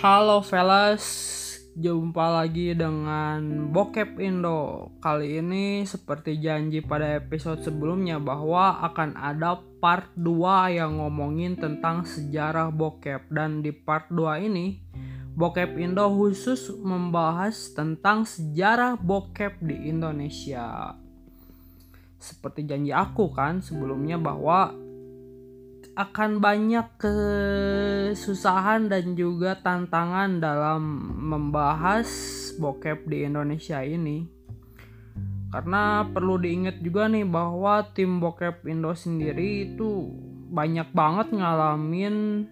Halo fellas, jumpa lagi dengan Bokep Indo. Kali ini seperti janji pada episode sebelumnya bahwa akan ada part 2 yang ngomongin tentang sejarah bokep dan di part 2 ini Bokep Indo khusus membahas tentang sejarah bokep di Indonesia. Seperti janji aku kan sebelumnya bahwa akan banyak kesusahan dan juga tantangan dalam membahas bokep di Indonesia ini. Karena perlu diingat juga nih bahwa tim bokep Indo sendiri itu banyak banget ngalamin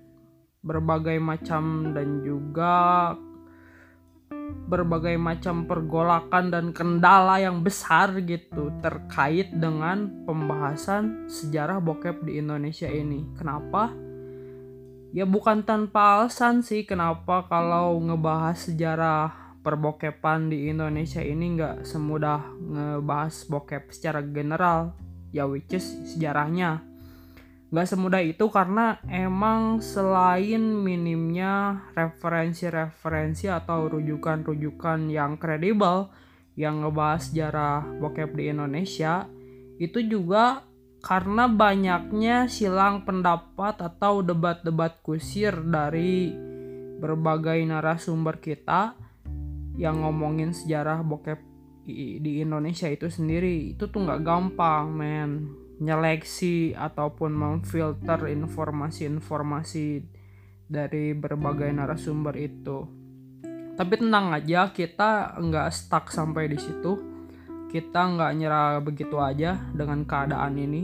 berbagai macam dan juga berbagai macam pergolakan dan kendala yang besar gitu terkait dengan pembahasan sejarah bokep di Indonesia ini. Kenapa? Ya bukan tanpa alasan sih kenapa kalau ngebahas sejarah perbokepan di Indonesia ini nggak semudah ngebahas bokep secara general ya which is sejarahnya Gak semudah itu karena emang selain minimnya referensi-referensi atau rujukan-rujukan yang kredibel yang ngebahas sejarah bokep di Indonesia, itu juga karena banyaknya silang pendapat atau debat-debat kusir dari berbagai narasumber kita yang ngomongin sejarah bokep di Indonesia itu sendiri. Itu tuh nggak gampang men nyeleksi ataupun memfilter informasi-informasi dari berbagai narasumber itu. Tapi tenang aja, kita nggak stuck sampai di situ. Kita nggak nyerah begitu aja dengan keadaan ini.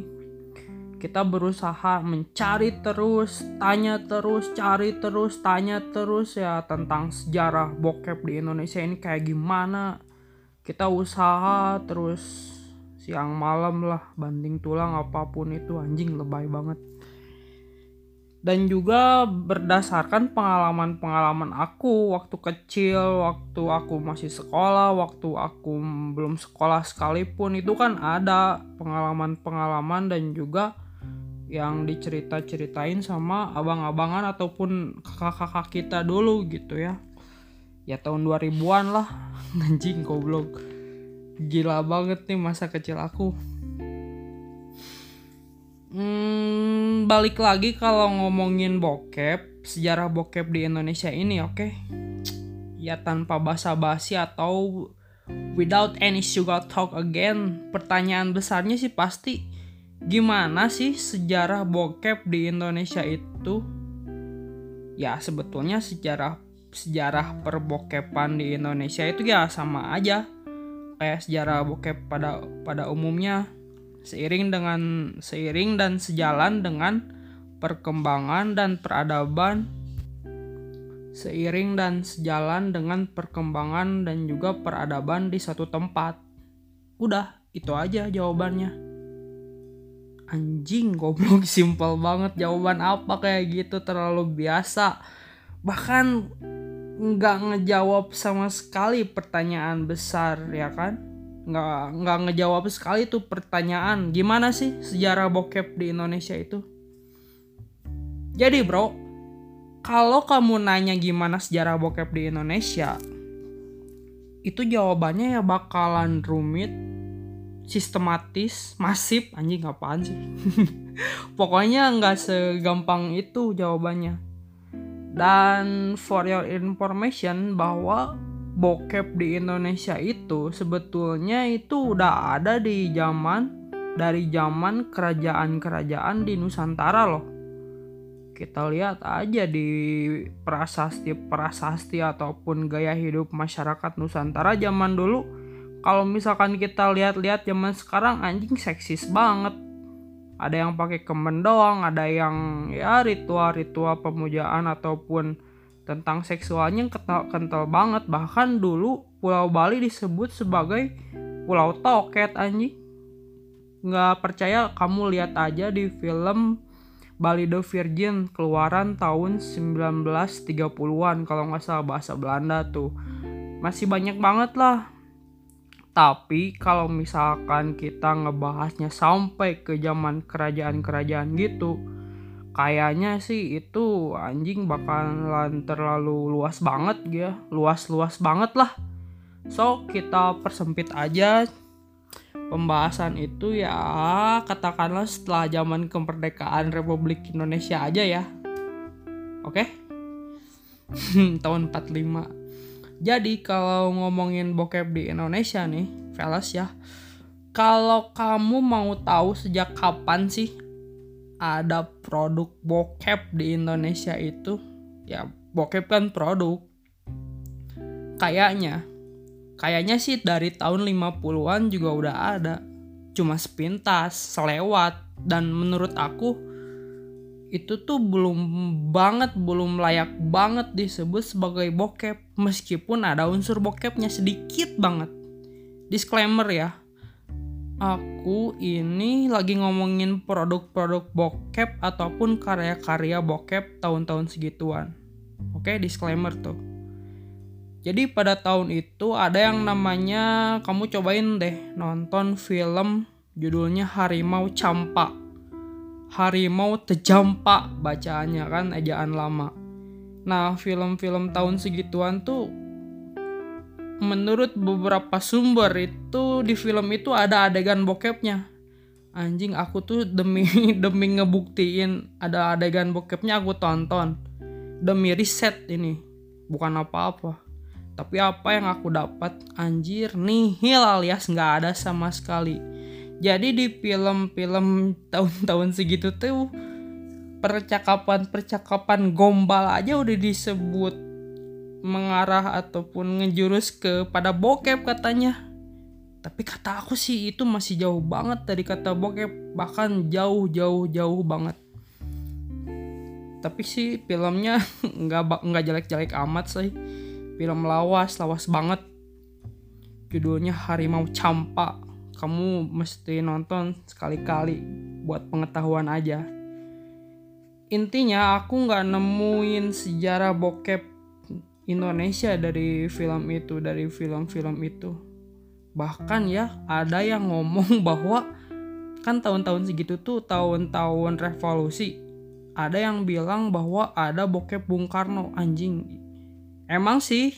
Kita berusaha mencari terus, tanya terus, cari terus, tanya terus ya tentang sejarah bokep di Indonesia ini kayak gimana. Kita usaha terus siang malam lah banting tulang apa pun itu anjing lebay banget. Dan juga berdasarkan pengalaman-pengalaman aku waktu kecil, waktu aku masih sekolah, waktu aku belum sekolah sekalipun itu kan ada pengalaman-pengalaman dan juga yang dicerita-ceritain sama abang-abangan ataupun kakak-kakak kita dulu gitu ya. Ya tahun 2000-an lah, anjing goblok gila banget nih masa kecil aku. Hmm, balik lagi kalau ngomongin bokep sejarah bokep di Indonesia ini oke? Okay? ya tanpa basa-basi atau without any sugar talk again pertanyaan besarnya sih pasti gimana sih sejarah bokep di Indonesia itu? Ya sebetulnya sejarah sejarah perbokepan di Indonesia itu ya sama aja kayak sejarah bokep pada pada umumnya seiring dengan seiring dan sejalan dengan perkembangan dan peradaban seiring dan sejalan dengan perkembangan dan juga peradaban di satu tempat. Udah, itu aja jawabannya. Anjing goblok simpel banget jawaban apa kayak gitu terlalu biasa. Bahkan nggak ngejawab sama sekali pertanyaan besar ya kan? Nggak nggak ngejawab sekali tuh pertanyaan gimana sih sejarah bokep di Indonesia itu? Jadi bro kalau kamu nanya gimana sejarah bokep di Indonesia itu jawabannya ya bakalan rumit sistematis masif. Anjing apaan sih? Pokoknya nggak segampang itu jawabannya dan for your information bahwa bokep di Indonesia itu sebetulnya itu udah ada di zaman dari zaman kerajaan-kerajaan di Nusantara loh. Kita lihat aja di prasasti-prasasti ataupun gaya hidup masyarakat Nusantara zaman dulu. Kalau misalkan kita lihat-lihat zaman sekarang anjing seksis banget ada yang pakai kemen doang ada yang ya ritual-ritual pemujaan ataupun tentang seksualnya kental, kental banget. Bahkan dulu Pulau Bali disebut sebagai Pulau Toket anjing. Nggak percaya kamu lihat aja di film Bali the Virgin keluaran tahun 1930-an kalau nggak salah bahasa Belanda tuh. Masih banyak banget lah tapi kalau misalkan kita ngebahasnya sampai ke zaman kerajaan-kerajaan gitu, kayaknya sih itu anjing bakalan terlalu luas banget ya. Luas-luas banget lah. So kita persempit aja pembahasan itu ya. Katakanlah setelah zaman kemerdekaan Republik Indonesia aja ya. Oke? Okay? tahun 45 jadi kalau ngomongin bokep di Indonesia nih fellas ya kalau kamu mau tahu sejak kapan sih ada produk bokep di Indonesia itu ya bokep kan produk. Kayaknya kayaknya sih dari tahun 50-an juga udah ada. Cuma sepintas selewat dan menurut aku itu tuh belum banget belum layak banget disebut sebagai bokep meskipun ada unsur bokepnya sedikit banget disclaimer ya aku ini lagi ngomongin produk-produk bokep ataupun karya-karya bokep tahun-tahun segituan. Oke, disclaimer tuh. Jadi pada tahun itu ada yang namanya kamu cobain deh nonton film judulnya Harimau Campak. Harimau Tejampak bacaannya kan ejaan lama. Nah, film-film tahun segituan tuh menurut beberapa sumber itu di film itu ada adegan bokepnya. Anjing aku tuh demi demi ngebuktiin ada adegan bokepnya aku tonton. Demi riset ini bukan apa-apa. Tapi apa yang aku dapat? Anjir nihil alias nggak ada sama sekali jadi di film-film tahun-tahun segitu tuh percakapan-percakapan gombal aja udah disebut mengarah ataupun ngejurus kepada bokep katanya. Tapi kata aku sih itu masih jauh banget dari kata bokep, bahkan jauh jauh jauh banget. Tapi sih filmnya nggak nggak jelek-jelek amat sih. Film lawas, lawas banget. Judulnya Harimau Campak. Kamu mesti nonton sekali-kali buat pengetahuan aja. Intinya aku nggak nemuin sejarah bokep Indonesia dari film itu dari film-film itu. Bahkan ya ada yang ngomong bahwa kan tahun-tahun segitu tuh tahun-tahun revolusi ada yang bilang bahwa ada bokep Bung Karno. Anjing. Emang sih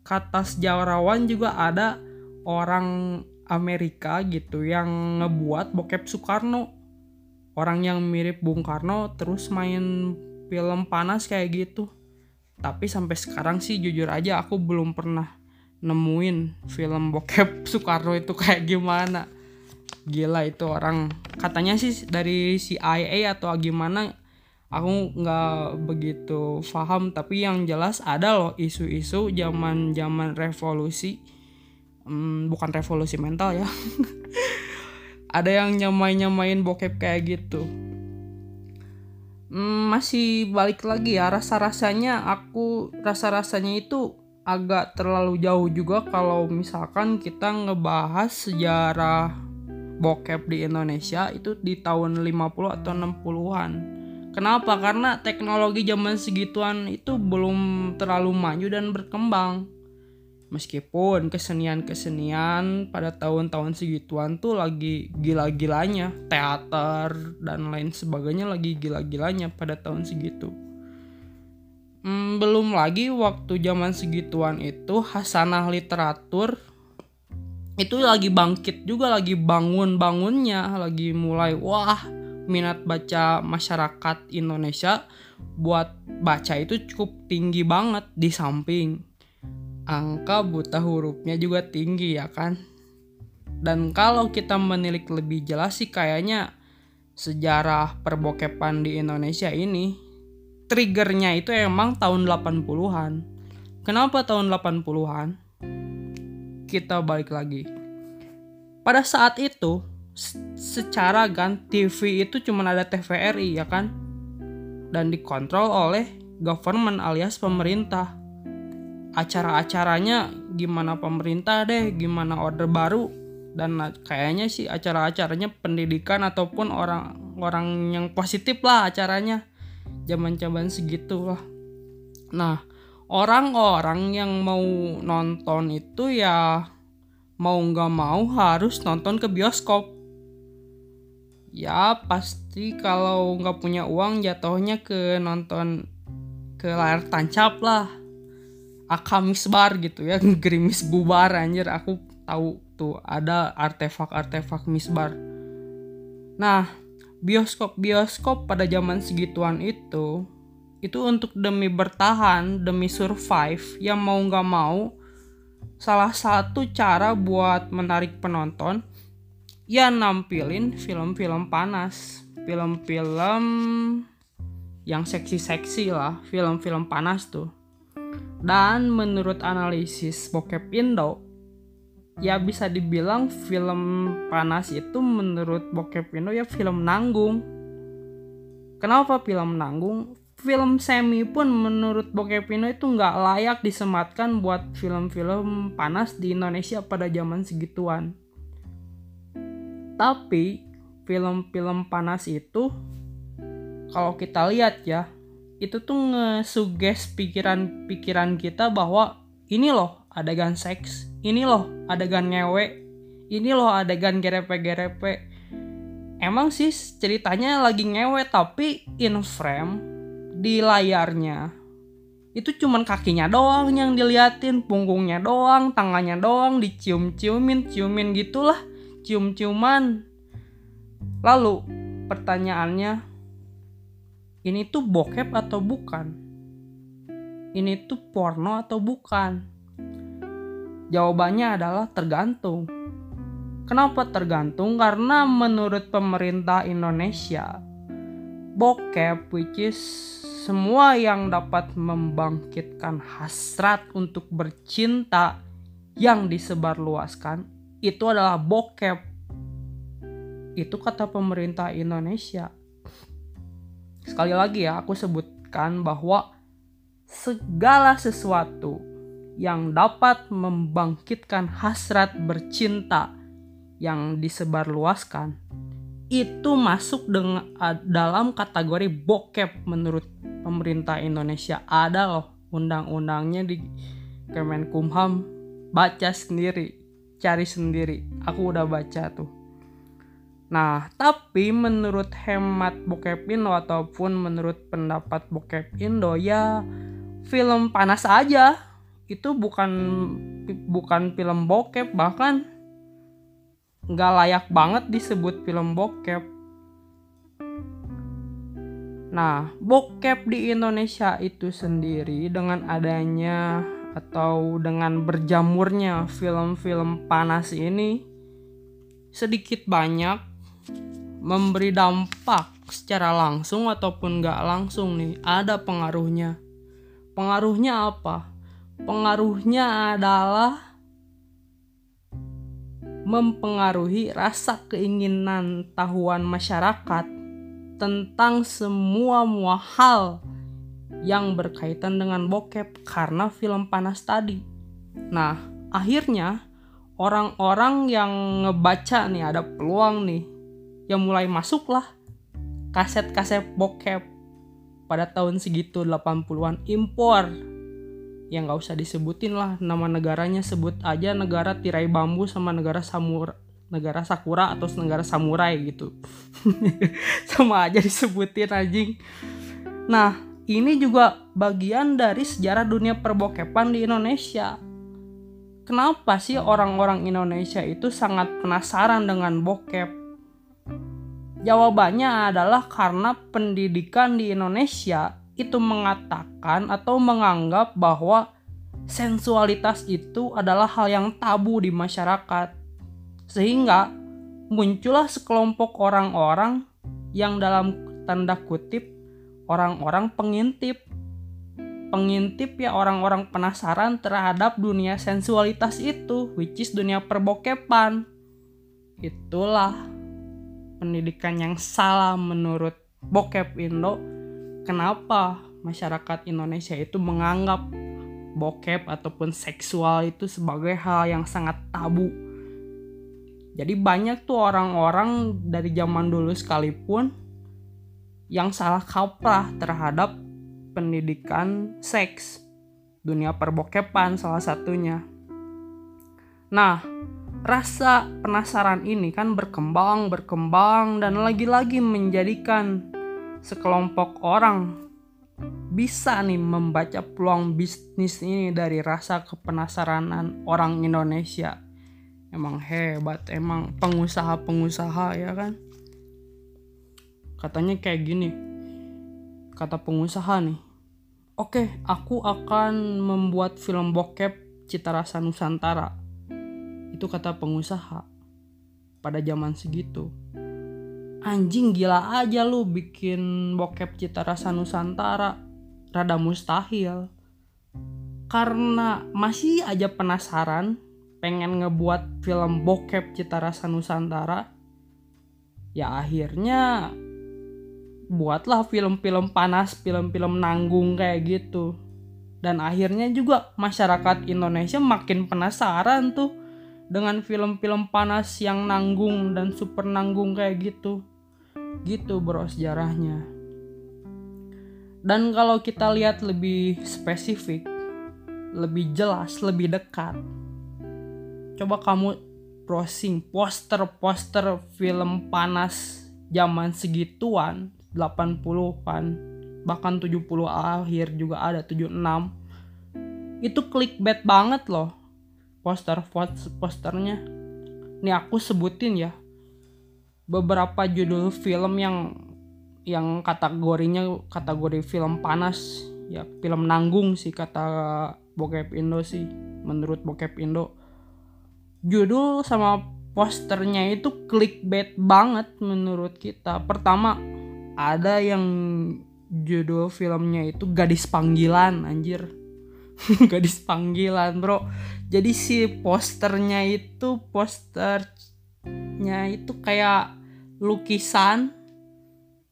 kata sejarawan juga ada orang Amerika gitu yang ngebuat bokep Soekarno. Orang yang mirip Bung Karno terus main film panas kayak gitu. Tapi sampai sekarang sih jujur aja aku belum pernah nemuin film bokep Soekarno itu kayak gimana. Gila itu orang. Katanya sih dari CIA atau gimana aku nggak begitu paham. Tapi yang jelas ada loh isu-isu zaman zaman revolusi hmm, bukan revolusi mental ya ada yang nyamain nyamain bokep kayak gitu Hmm, masih balik lagi ya rasa rasanya aku rasa rasanya itu agak terlalu jauh juga kalau misalkan kita ngebahas sejarah bokep di Indonesia itu di tahun 50 atau 60-an. Kenapa? Karena teknologi zaman segituan itu belum terlalu maju dan berkembang. Meskipun kesenian-kesenian pada tahun-tahun segituan tuh lagi gila-gilanya, teater dan lain sebagainya lagi gila-gilanya pada tahun segitu. Hmm, belum lagi waktu zaman segituan itu hasanah literatur itu lagi bangkit juga lagi bangun-bangunnya, lagi mulai wah minat baca masyarakat Indonesia buat baca itu cukup tinggi banget di samping angka buta hurufnya juga tinggi ya kan. Dan kalau kita menilik lebih jelas sih kayaknya sejarah perbokepan di Indonesia ini triggernya itu emang tahun 80-an. Kenapa tahun 80-an? Kita balik lagi. Pada saat itu secara kan TV itu cuma ada TVRI ya kan dan dikontrol oleh government alias pemerintah acara-acaranya gimana pemerintah deh, gimana order baru dan kayaknya sih acara-acaranya pendidikan ataupun orang-orang yang positif lah acaranya zaman-zaman segitu lah. Nah, orang-orang yang mau nonton itu ya mau nggak mau harus nonton ke bioskop. ya pasti kalau nggak punya uang jatuhnya ke nonton ke layar tancap lah akamis bar gitu ya gerimis bubar anjir. Aku tahu tuh ada artefak-artefak misbar nah bioskop-bioskop pada zaman segituan itu itu untuk demi bertahan demi survive yang mau nggak mau salah satu cara buat menarik penonton ya nampilin film-film panas. Film-film yang seksi-seksi lah film-film panas tuh dan menurut analisis bokep Indo ya bisa dibilang film panas itu menurut bokep Indo ya film nanggung. Kenapa film nanggung? Film semi pun menurut bokep Indo itu nggak layak disematkan buat film-film panas di Indonesia pada zaman segituan. Tapi film-film panas itu kalau kita lihat ya, itu tuh ngesuges pikiran-pikiran kita bahwa ini loh adegan seks, ini loh adegan ngewe, ini loh adegan gerepe-gerepe. Emang sih ceritanya lagi ngewe tapi in frame di layarnya itu cuman kakinya doang yang diliatin, punggungnya doang, tangannya doang, dicium-ciumin, ciumin gitulah cium-ciuman. Lalu pertanyaannya, ini tuh bokep atau bukan? Ini tuh porno atau bukan? Jawabannya adalah tergantung. Kenapa tergantung? Karena menurut pemerintah Indonesia, bokep which is semua yang dapat membangkitkan hasrat untuk bercinta yang disebarluaskan itu adalah bokep. Itu kata pemerintah Indonesia. Sekali lagi ya, aku sebutkan bahwa segala sesuatu yang dapat membangkitkan hasrat bercinta yang disebarluaskan itu masuk dengan dalam kategori bokep menurut pemerintah Indonesia ada loh undang-undangnya di Kemenkumham baca sendiri cari sendiri. Aku udah baca tuh. Nah, tapi menurut hemat Bokep Indo ataupun menurut pendapat Bokep Indo ya film panas aja. Itu bukan bukan film bokep bahkan nggak layak banget disebut film bokep. Nah, bokep di Indonesia itu sendiri dengan adanya atau dengan berjamurnya film-film panas ini sedikit banyak memberi dampak secara langsung ataupun nggak langsung nih ada pengaruhnya pengaruhnya apa pengaruhnya adalah mempengaruhi rasa keinginan tahuan masyarakat tentang semua mual hal yang berkaitan dengan bokep karena film panas tadi. Nah, akhirnya orang-orang yang ngebaca nih ada peluang nih yang mulai masuklah kaset-kaset bokep pada tahun segitu 80-an impor yang nggak usah disebutin lah nama negaranya sebut aja negara tirai bambu sama negara samur negara sakura atau negara samurai gitu sama aja disebutin anjing nah ini juga bagian dari sejarah dunia perbokepan di Indonesia. Kenapa sih orang-orang Indonesia itu sangat penasaran dengan bokep? Jawabannya adalah karena pendidikan di Indonesia itu mengatakan atau menganggap bahwa sensualitas itu adalah hal yang tabu di masyarakat. Sehingga muncullah sekelompok orang-orang yang dalam tanda kutip orang-orang pengintip. Pengintip ya orang-orang penasaran terhadap dunia sensualitas itu, which is dunia perbokepan. Itulah pendidikan yang salah menurut bokep Indo. Kenapa masyarakat Indonesia itu menganggap bokep ataupun seksual itu sebagai hal yang sangat tabu. Jadi banyak tuh orang-orang dari zaman dulu sekalipun yang salah kaprah terhadap pendidikan seks dunia perbokepan salah satunya. Nah, rasa penasaran ini kan berkembang berkembang dan lagi-lagi menjadikan sekelompok orang bisa nih membaca peluang bisnis ini dari rasa kepenasaranan orang Indonesia. Emang hebat emang pengusaha-pengusaha ya kan? Katanya kayak gini kata pengusaha nih oke aku akan membuat film bokep cita rasa Nusantara itu kata pengusaha. Pada zaman segitu. Anjing gila aja lu bikin bokep cita rasa Nusantara rada mustahil. Karena masih aja penasaran pengen ngebuat film bokep cita rasa Nusantara ya akhirnya buatlah film-film panas film-film nanggung kayak gitu. Dan akhirnya juga masyarakat Indonesia makin penasaran tuh dengan film-film panas yang nanggung dan super nanggung kayak gitu. Gitu bro sejarahnya. Dan kalau kita lihat lebih spesifik lebih jelas lebih dekat coba kamu browsing poster-poster film panas zaman segituan 80-an bahkan 70 akhir juga ada 76 itu clickbait banget loh poster posternya ini aku sebutin ya beberapa judul film yang yang kategorinya kategori film panas ya film nanggung sih kata bokep Indo sih menurut bokep Indo judul sama posternya itu clickbait banget menurut kita. Pertama ada yang judul filmnya itu Gadis Panggilan anjir. Gadis Panggilan, Bro. Jadi si posternya itu posternya itu kayak lukisan.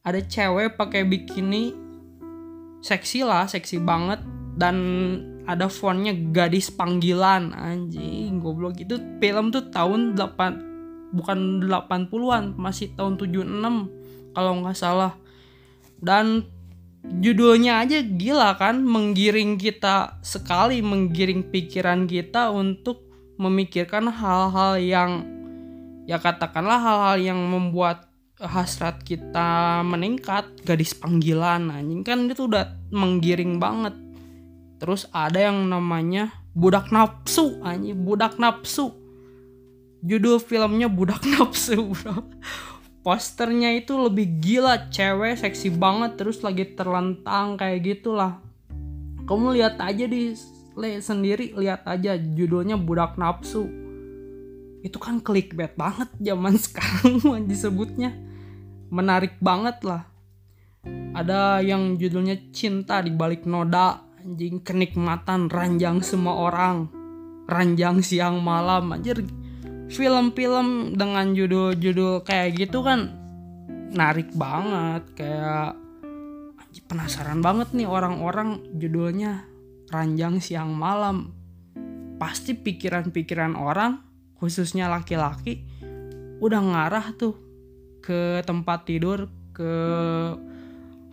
Ada cewek pakai bikini. Seksi lah, seksi banget. Dan ada fontnya gadis panggilan anjing goblok. Itu film tuh tahun 8 bukan 80-an masih tahun 76 kalau nggak salah. Dan judulnya aja gila kan menggiring kita sekali menggiring pikiran kita untuk memikirkan hal-hal yang ya katakanlah hal-hal yang membuat hasrat kita meningkat gadis panggilan anjing kan itu udah menggiring banget Terus ada yang namanya Budak Nafsu anjing, Budak Nafsu. Judul filmnya Budak Nafsu, Bro. Posternya itu lebih gila, cewek seksi banget terus lagi terlentang kayak gitulah. Kamu lihat aja di le, sendiri, lihat aja judulnya Budak Nafsu. Itu kan clickbait banget zaman sekarang disebutnya. Menarik banget lah. Ada yang judulnya Cinta di balik noda anjing kenikmatan ranjang semua orang ranjang siang malam anjir film-film dengan judul-judul kayak gitu kan narik banget kayak penasaran banget nih orang-orang judulnya ranjang siang malam. Pasti pikiran-pikiran orang khususnya laki-laki udah ngarah tuh ke tempat tidur ke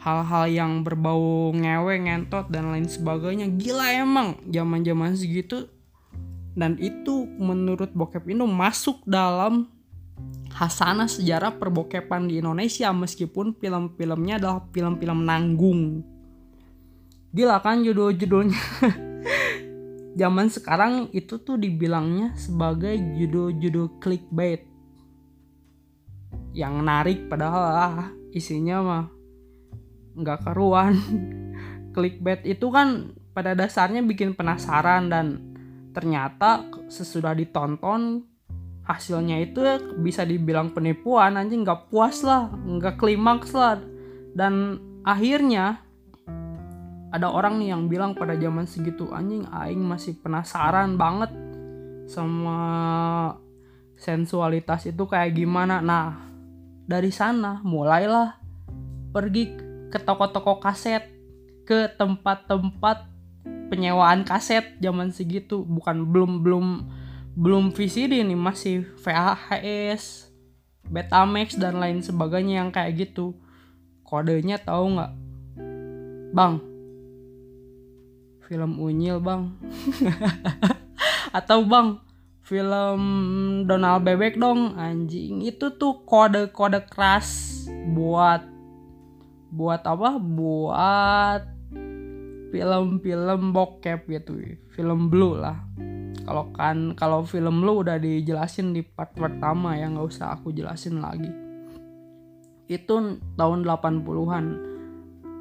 hal-hal yang berbau ngewe ngentot dan lain sebagainya. Gila emang zaman zaman segitu dan itu menurut bokep Indo masuk dalam hasanah sejarah perbokepan di Indonesia meskipun film-filmnya adalah film-film nanggung. Gila kan judul-judulnya? Zaman sekarang itu tuh dibilangnya sebagai judul-judul clickbait. Yang menarik padahal ah, isinya mah nggak karuan. Clickbait itu kan pada dasarnya bikin penasaran dan ternyata sesudah ditonton hasilnya itu bisa dibilang penipuan anjing nggak puas lah nggak klimaks lah. Dan akhirnya ada orang nih yang bilang pada zaman segitu anjing aing masih penasaran banget sama sensualitas itu kayak gimana. Nah dari sana mulailah pergi ke toko-toko kaset, ke tempat-tempat penyewaan kaset zaman segitu, bukan belum belum belum VCD nih masih VHS, Betamax dan lain sebagainya yang kayak gitu. Kodenya tahu nggak? Bang. Film Unyil, Bang. Atau Bang, film Donald Bebek dong anjing itu tuh kode-kode keras buat buat apa buat film-film bokep gitu. Film blue lah. Kalau kan kalau film blue udah dijelasin di part pertama ya nggak usah aku jelasin lagi. Itu tahun 80-an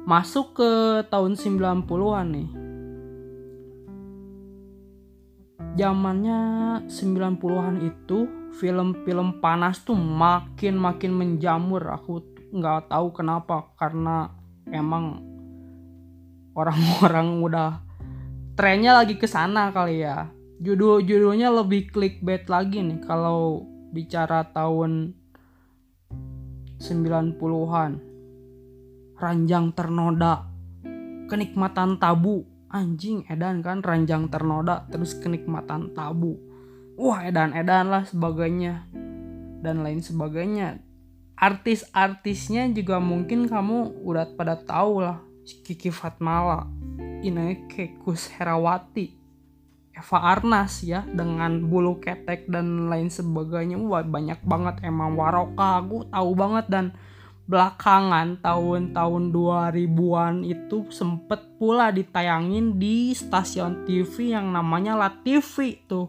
masuk ke tahun 90-an nih. Zamannya 90-an itu film-film panas tuh makin makin menjamur. Aku nggak tahu kenapa karena emang orang-orang udah trennya lagi ke sana kali ya. Judul-judulnya lebih clickbait lagi nih kalau bicara tahun 90-an ranjang ternoda kenikmatan tabu. Anjing edan kan ranjang ternoda terus kenikmatan tabu. Wah edan edan lah sebagainya dan lain sebagainya. Artis-artisnya juga mungkin kamu udah pada tahu lah Kiki Fatmala Ineke Kus Herawati Eva Arnas ya dengan bulu ketek dan lain sebagainya wah banyak banget emang Waroka aku tahu banget dan belakangan tahun-tahun 2000-an itu sempet pula ditayangin di stasiun TV yang namanya La TV tuh.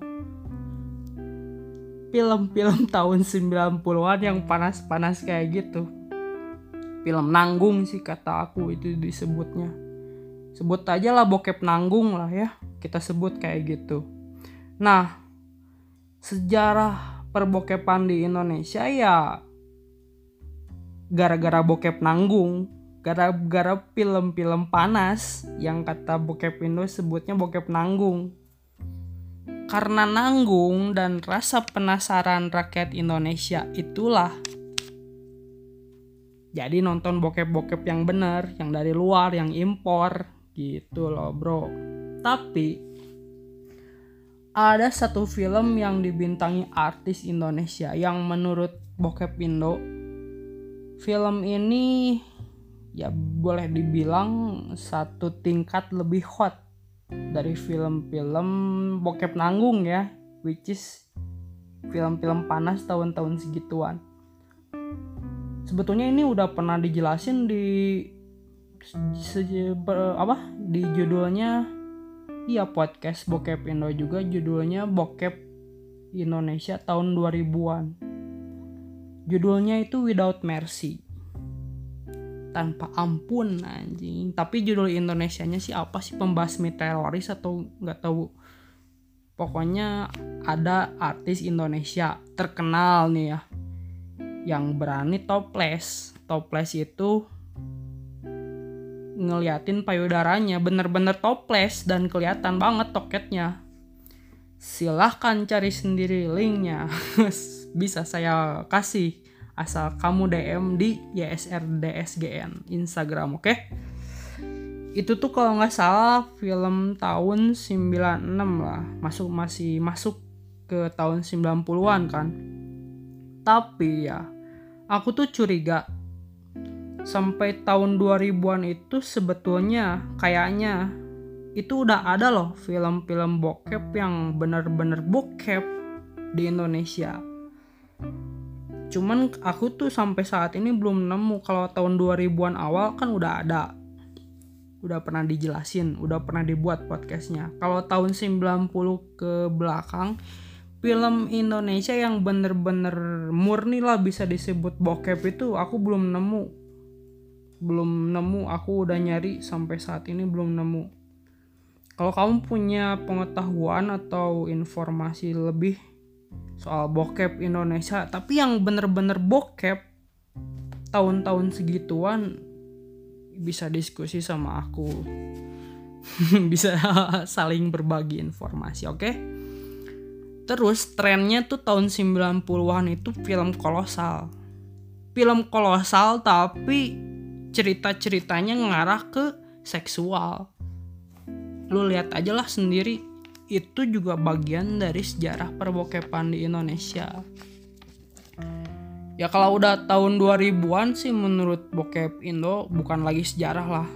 Film-film tahun 90-an yang panas-panas kayak gitu. Film nanggung sih kata aku itu disebutnya. Sebut aja lah bokep nanggung lah ya. Kita sebut kayak gitu. Nah, sejarah perbokepan di Indonesia ya gara-gara bokep nanggung gara-gara film-film panas yang kata bokep Indo sebutnya bokep nanggung karena nanggung dan rasa penasaran rakyat Indonesia itulah jadi nonton bokep-bokep yang bener yang dari luar yang impor gitu loh bro. Tapi ada satu film yang dibintangi artis Indonesia yang menurut bokep Indo film ini ya boleh dibilang satu tingkat lebih hot dari film-film bokep nanggung ya which is film-film panas tahun-tahun segituan sebetulnya ini udah pernah dijelasin di apa di judulnya iya podcast bokep Indo juga judulnya bokep Indonesia tahun 2000-an Judulnya itu Without Mercy. Tanpa ampun anjing. Tapi judul Indonesianya sih apa sih pembasmi teroris atau nggak tahu. Pokoknya ada artis Indonesia terkenal nih ya. Yang berani toples. Toples itu ngeliatin payudaranya bener-bener toples dan kelihatan banget toketnya silahkan cari sendiri linknya bisa saya kasih asal kamu DM di YSRDSGN Instagram oke okay? itu tuh kalau nggak salah film tahun 96 lah masuk masih masuk ke tahun 90-an kan tapi ya aku tuh curiga. Sampai tahun 2000-an itu sebetulnya kayaknya itu udah ada loh film-film bokep yang bener-bener bokep di Indonesia. Cuman aku tuh sampai saat ini belum nemu. Kalau tahun 2000-an awal kan udah ada. Udah pernah dijelasin udah pernah dibuat podcastnya. Kalau tahun 90 ke belakang film Indonesia yang bener-bener murni lah bisa disebut bokep itu aku belum nemu. Belum nemu aku udah nyari sampai saat ini belum nemu. Kalau kamu punya pengetahuan atau informasi lebih soal bokep Indonesia tapi yang bener-bener bokep tahun-tahun segituan bisa diskusi sama aku. Bisa saling berbagi informasi oke? okay? Terus trennya tuh tahun 90-an itu film kolosal film kolosal tapi cerita-ceritanya ngarah ke seksual lu lihat aja lah sendiri itu juga bagian dari sejarah perbokepan di Indonesia. Ya kalau udah tahun 2000-an sih menurut bokep Indo bukan lagi sejarah lah.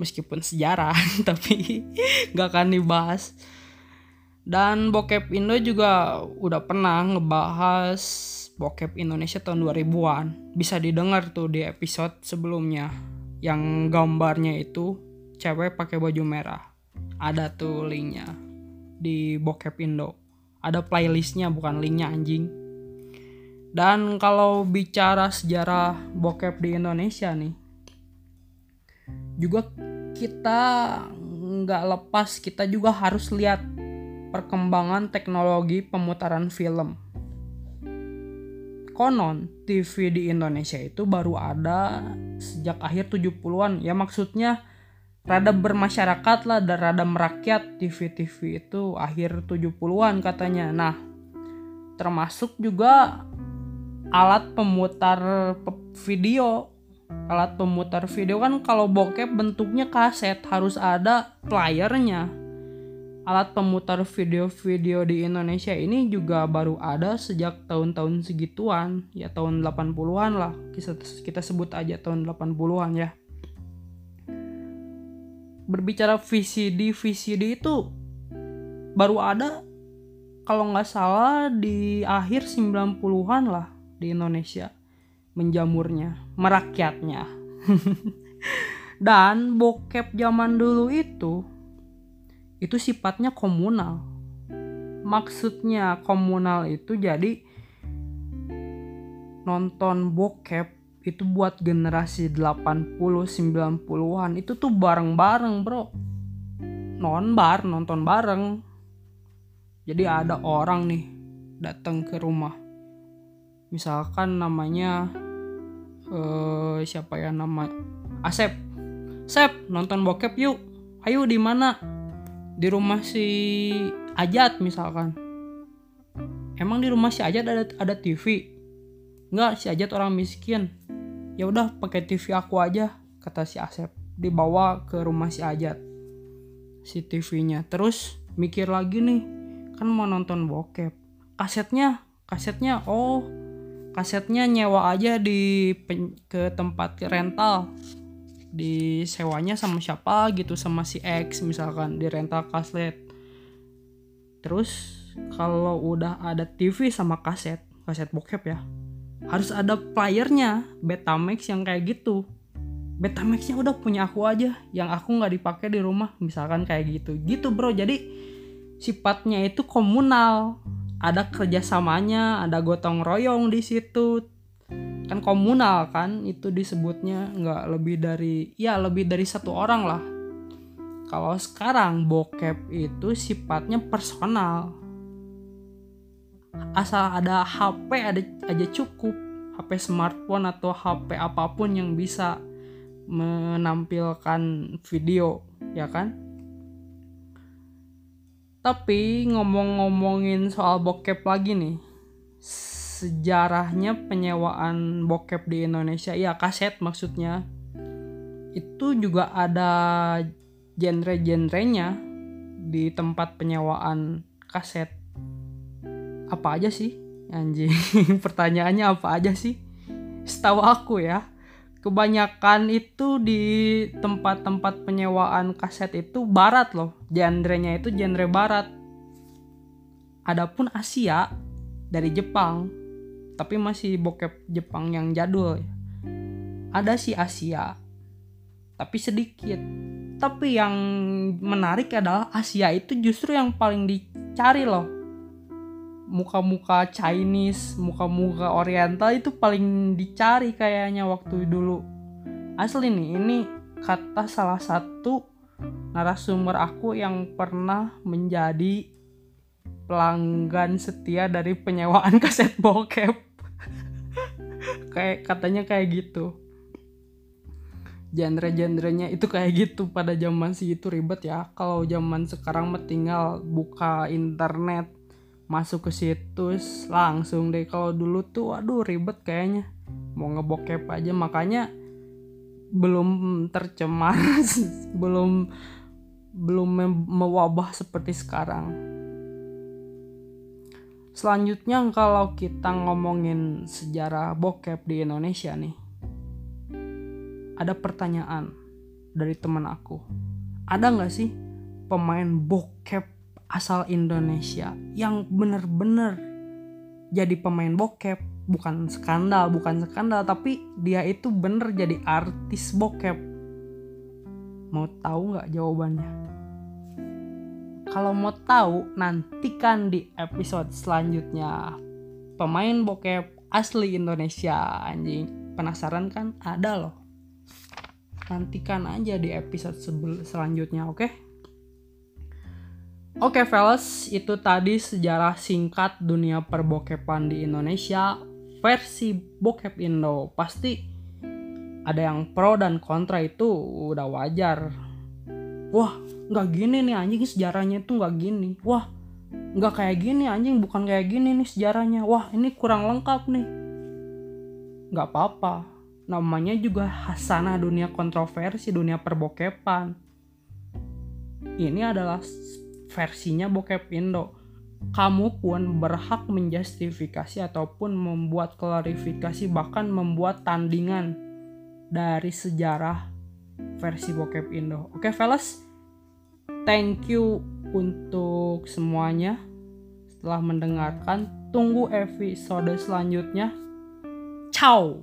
Meskipun sejarah tapi gak akan dibahas. Dan bokep Indo juga udah pernah ngebahas bokep Indonesia tahun 2000-an. Bisa didengar tuh di episode sebelumnya. Yang gambarnya itu cewek pakai baju merah. Ada tuh linknya di bokep Indo. Ada playlistnya bukan linknya anjing. Dan kalau bicara sejarah bokep di Indonesia nih, juga kita nggak lepas kita juga harus lihat perkembangan teknologi pemutaran film. Konon TV di Indonesia itu baru ada sejak akhir 70-an. Ya maksudnya rada bermasyarakat lah dan rada merakyat TV-TV itu akhir 70-an katanya. Nah, termasuk juga alat pemutar video alat pemutar video kan kalau bokep bentuknya kaset harus ada playernya alat pemutar video-video di Indonesia ini juga baru ada sejak tahun-tahun segituan. Ya tahun 80-an lah. Kita, sebut aja tahun 80-an ya. Berbicara VCD VCD itu baru ada kalau nggak salah di akhir 90-an lah di Indonesia menjamurnya, merakyatnya. Dan bokep zaman dulu itu itu sifatnya komunal. Maksudnya komunal itu jadi nonton bokep itu buat generasi 80 90-an itu tuh bareng-bareng, Bro. Non bar, nonton bareng. Jadi ada orang nih datang ke rumah misalkan namanya uh, siapa ya nama Asep Sep nonton bokep yuk ayo di mana di rumah si Ajat misalkan. Emang di rumah si Ajat ada ada TV nggak si Ajat orang miskin. Ya udah pakai TV aku aja kata si Asep. Dibawa ke rumah si Ajat si TV-nya terus mikir lagi nih kan mau nonton bokep. Kasetnya kasetnya oh kasetnya nyewa aja di ke tempat rental di sewanya sama siapa gitu sama si X misalkan di rental kaset. Terus kalau udah ada TV sama kaset kaset bokep ya harus ada playernya Betamax yang kayak gitu. Betamaxnya udah punya aku aja yang aku nggak dipakai di rumah misalkan kayak gitu. Gitu bro. Jadi sifatnya itu komunal. Ada kerjasamanya ada gotong royong di situ kan komunal kan itu disebutnya nggak lebih dari ya lebih dari satu orang lah. Kalau sekarang bokep itu sifatnya personal. Asal ada HP ada aja cukup. HP smartphone atau HP apa pun yang bisa menampilkan video ya kan? Tapi ngomong-ngomongin soal bokep lagi nih. Sejarahnya penyewaan bokep di Indonesia, ya kaset maksudnya. Itu juga ada genre-genrenya di tempat penyewaan kaset. Apa aja sih? Anjing, pertanyaannya apa aja sih? Setahu aku ya, kebanyakan itu di tempat-tempat penyewaan kaset itu barat loh genrenya itu genre barat adapun Asia dari Jepang tapi masih bokep Jepang yang jadul ada si Asia tapi sedikit tapi yang menarik adalah Asia itu justru yang paling dicari loh muka-muka Chinese, muka-muka Oriental itu paling dicari kayaknya waktu dulu. Asli nih, ini kata salah satu narasumber aku yang pernah menjadi pelanggan setia dari penyewaan kaset bokep. Kayak katanya kayak gitu. Genre-genrenya itu kayak gitu. Pada zaman sih itu ribet ya. Kalau zaman sekarang mah tinggal buka internet masuk ke situs langsung deh. Kalau dulu tuh waduh ribet kayaknya. Mau ngebokep aja. Makanya belum tercemar belum belum mewabah seperti sekarang selanjutnya kalau kita ngomongin sejarah bokep di Indonesia nih ada pertanyaan dari teman aku. Ada nggak sih pemain bokep asal Indonesia yang bener-bener jadi pemain bokep? Bukan skandal bukan skandal tapi dia itu bener jadi artis bokep. Mau tahu nggak jawabannya kalau mau tahu nantikan di episode selanjutnya pemain bokep asli Indonesia anjing penasaran kan ada loh nantikan aja di episode selanjutnya oke okay? Oke okay, fellas, itu tadi sejarah singkat dunia perbokepan di Indonesia versi bokep Indo. Pasti ada yang pro dan kontra itu udah wajar. Wah, nggak gini nih anjing sejarahnya itu nggak gini. Wah, nggak kayak gini anjing bukan kayak gini nih sejarahnya. Wah, ini kurang lengkap nih. Nggak apa-apa. Namanya juga hasanah dunia kontroversi, dunia perbokepan. Ini adalah versinya bokep Indo. Kamu pun berhak menjustifikasi ataupun membuat klarifikasi bahkan membuat tandingan dari sejarah versi bokep Indo. Oke, okay, fellas. Thank you untuk semuanya setelah mendengarkan. Tunggu episode selanjutnya. Ciao.